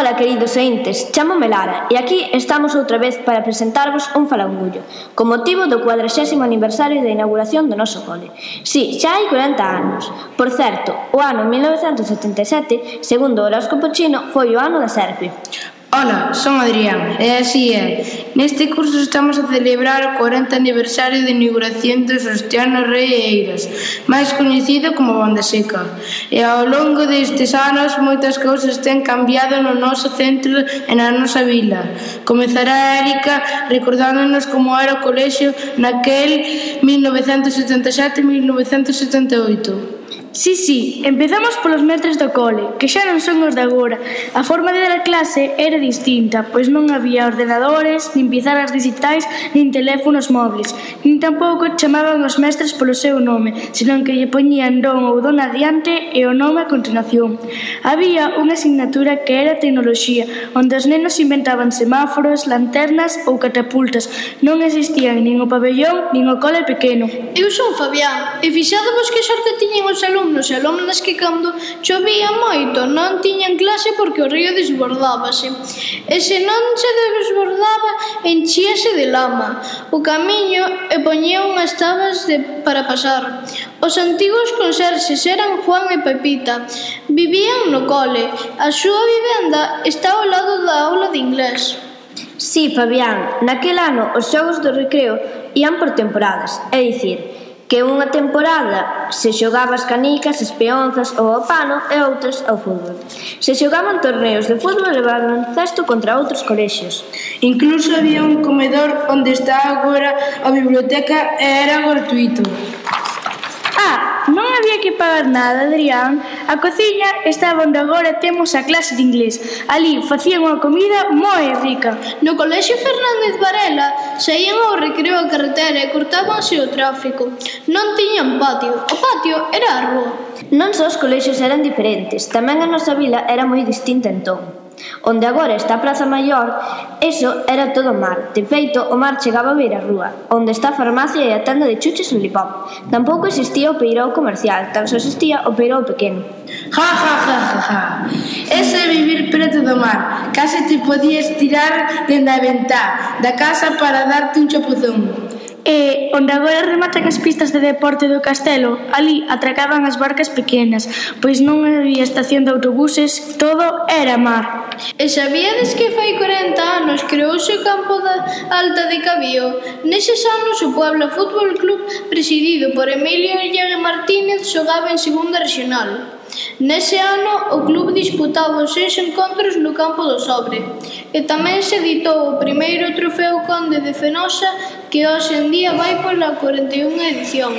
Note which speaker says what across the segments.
Speaker 1: Ola, queridos entes, chámome Lara e aquí estamos outra vez para presentarvos un falangullo con motivo do 40 aniversario da inauguración do noso cole. Si, sí, xa hai 40 anos. Por certo, o ano 1977, segundo o horóscopo chino, foi o ano da serpe.
Speaker 2: Ola, son Adrián, e así é. Neste curso estamos a celebrar o 40 aniversario de inauguración do Sostiano Rei Eiras, máis coñecido como Banda Seca. E ao longo destes anos moitas cousas ten cambiado no noso centro e na nosa vila. Comezará Erika recordándonos como era o colexio naquel 1977-1978.
Speaker 3: Sí, sí, empezamos polos mestres do cole, que xa non son os de agora. A forma de dar clase era distinta, pois non había ordenadores, nin pizarras digitais, nin teléfonos móviles. Nin tampouco chamaban os mestres polo seu nome, senón que lle poñían don ou dona adiante e o nome a continuación. Había unha asignatura que era tecnoloxía, onde os nenos inventaban semáforos, lanternas ou catapultas. Non existían nin o pabellón, nin o cole pequeno.
Speaker 4: Eu son Fabián, e fixádovos que sorte tiñen os alumnos alumnos e alumnas que cando chovía moito non tiñan clase porque o río desbordábase. E se non se desbordaba, enchíase de lama o camiño e poñía unhas tabas de, para pasar. Os antigos conserxes eran Juan e Pepita. Vivían no cole. A súa vivenda está ao lado da aula de inglés.
Speaker 1: Sí, Fabián, naquel ano os xogos do recreo ían por temporadas, é dicir, que unha temporada se xogaba as canicas, as peonzas ou ao pano e outras ao fútbol. Se xogaban torneos de fútbol e baloncesto contra outros colexios.
Speaker 2: Incluso había un comedor onde está agora a biblioteca e era gratuito.
Speaker 3: Ah, Non había que pagar nada, Adrián. A cociña estaba onde agora temos a clase de inglés. Ali facían unha comida moi rica.
Speaker 4: No colexio Fernández Varela saían ao recreo a carretera e cortábanse o tráfico. Non tiñan patio. O patio era a rúa.
Speaker 1: Non só os colexios eran diferentes, tamén a nosa vila era moi distinta entón. Onde agora está a Praza Maior, eso era todo mar. De feito, o mar chegaba a ver a rúa, onde está a farmacia e a tenda de chuches en Lipop. Tampouco existía o peirou comercial, tan só existía o peirou pequeno.
Speaker 2: Ja, ja, ja, ja, ja. Ese é vivir preto do mar. Case te podías tirar dende a ventá da casa para darte un chapuzón.
Speaker 3: E onde agora rematan as pistas de deporte do castelo, ali atracaban as barcas pequenas, pois non había estación de autobuses, todo era mar.
Speaker 4: E sabíades que fai 40 anos creouse o campo da Alta de Cabío? Neses anos o Puebla Fútbol Club, presidido por Emilio Llague Martínez, xogaba en segunda regional. Nese ano, o club disputaba os seis encontros no campo do Sobre e tamén se editou o primeiro trofeo Conde de Fenosa que hoxe en día vai pola 41 edición.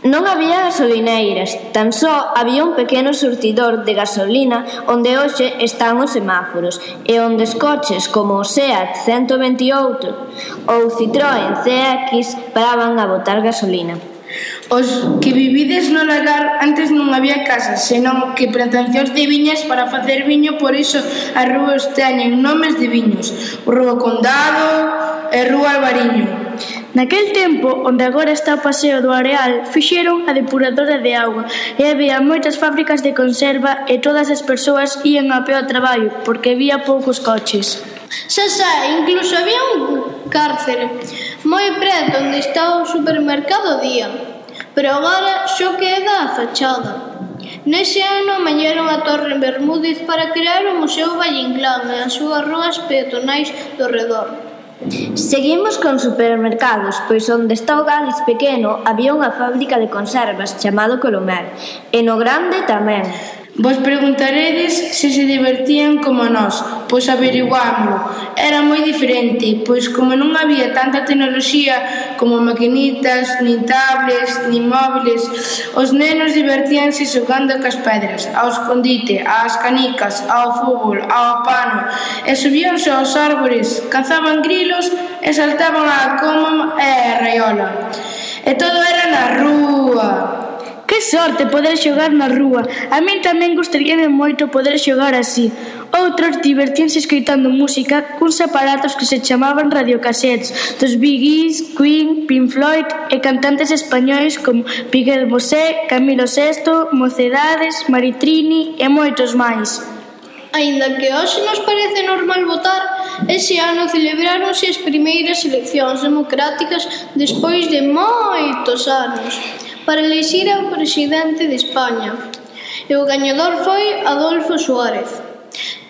Speaker 1: Non había gasolineiras, tan só había un pequeno surtidor de gasolina onde hoxe están os semáforos e onde os coches como o SEAT 128 ou Citroën CX paraban a botar gasolina.
Speaker 2: Os que vivides no lagar antes non había casas, senón que plantacións de viñas para facer viño, por iso as rúas teñen nomes de viños. Rúa Condado e Rúa Albariño.
Speaker 3: Naquel tempo, onde agora está o paseo do Areal, fixeron a depuradora de auga e había moitas fábricas de conserva e todas as persoas ían a pé ao traballo porque había poucos coches.
Speaker 4: Xa xa, incluso había un cárcere moi preto onde está o supermercado Día, pero agora xo queda a fachada. Nese ano mañaron a Torre Bermúdez para crear o Museo Valle Inclán e as súas rúas peatonais do redor.
Speaker 1: Seguimos con supermercados, pois onde está o Gales pequeno había unha fábrica de conservas chamado Colomer, e no grande tamén.
Speaker 2: Vos preguntaredes se se divertían como nós, Pois averiguámolo. Era moi diferente, pois como non había tanta tecnoloxía como maquinitas, nin tablets, nin móviles, os nenos divertíanse xogando cas pedras, ao escondite, ás canicas, ao fútbol, ao pano, e subíanse aos árbores, cazaban grilos e saltaban á coma e a raiola. E todo era na rúa.
Speaker 3: Que sorte poder xogar na rúa. A min tamén gustaríame moito poder xogar así. Outros divertíanse escoitando música cuns aparatos que se chamaban radiocassettes dos Biggies, Queen, Pink Floyd e cantantes españois como Miguel Bosé, Camilo Sesto, Mocedades, Maritrini e moitos máis.
Speaker 4: Ainda que hoxe nos parece normal votar, ese ano celebráronse as primeiras eleccións democráticas despois de moitos anos para elixir ao presidente de España e o gañador foi Adolfo Suárez.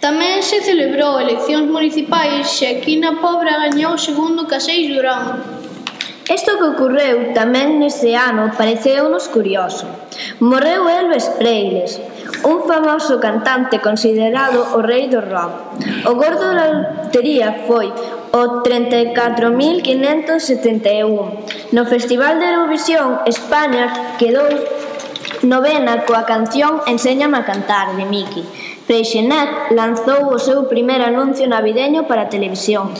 Speaker 4: Tamén se celebrou eleccións municipais e aquí na Pobra gañou segundo Casei Durán.
Speaker 1: Isto que ocorreu tamén nese ano pareceu-nos curioso. Morreu Elvis Presley, un famoso cantante considerado o rei do rock. O gordo da lotería foi o 34.571. No Festival de Eurovisión, España quedou novena coa canción Enséñame a cantar, de Miki. Freixenet lanzou o seu primeiro anuncio navideño para a televisión.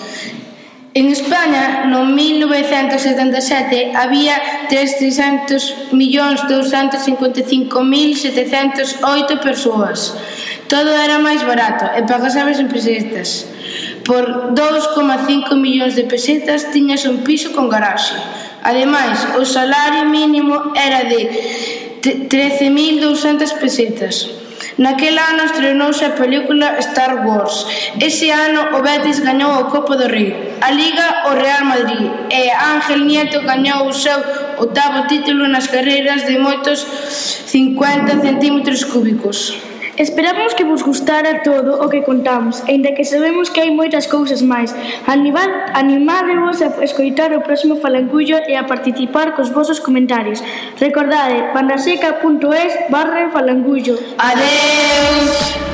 Speaker 2: En España, no 1977, había 3.300 millóns 255.708 persoas. Todo era máis barato e pagasabes en pesetas. Por 2,5 millóns de pesetas tiñas un piso con garaxe. Ademais, o salario mínimo era de 13.200 pesetas. Naquel ano estrenouse a película Star Wars. Ese ano o Betis gañou o Copa do Rei, a Liga o Real Madrid e Ángel Nieto gañou o seu octavo título nas carreiras de moitos 50 centímetros cúbicos.
Speaker 3: Esperamos que vos gustara todo o que contamos, aínda que sabemos que hai moitas cousas máis. Animad, animadevos a escoitar o próximo Falangullo e a participar cos vosos comentarios. Recordade, pandaseca.es barra falangullo.
Speaker 2: Adeus!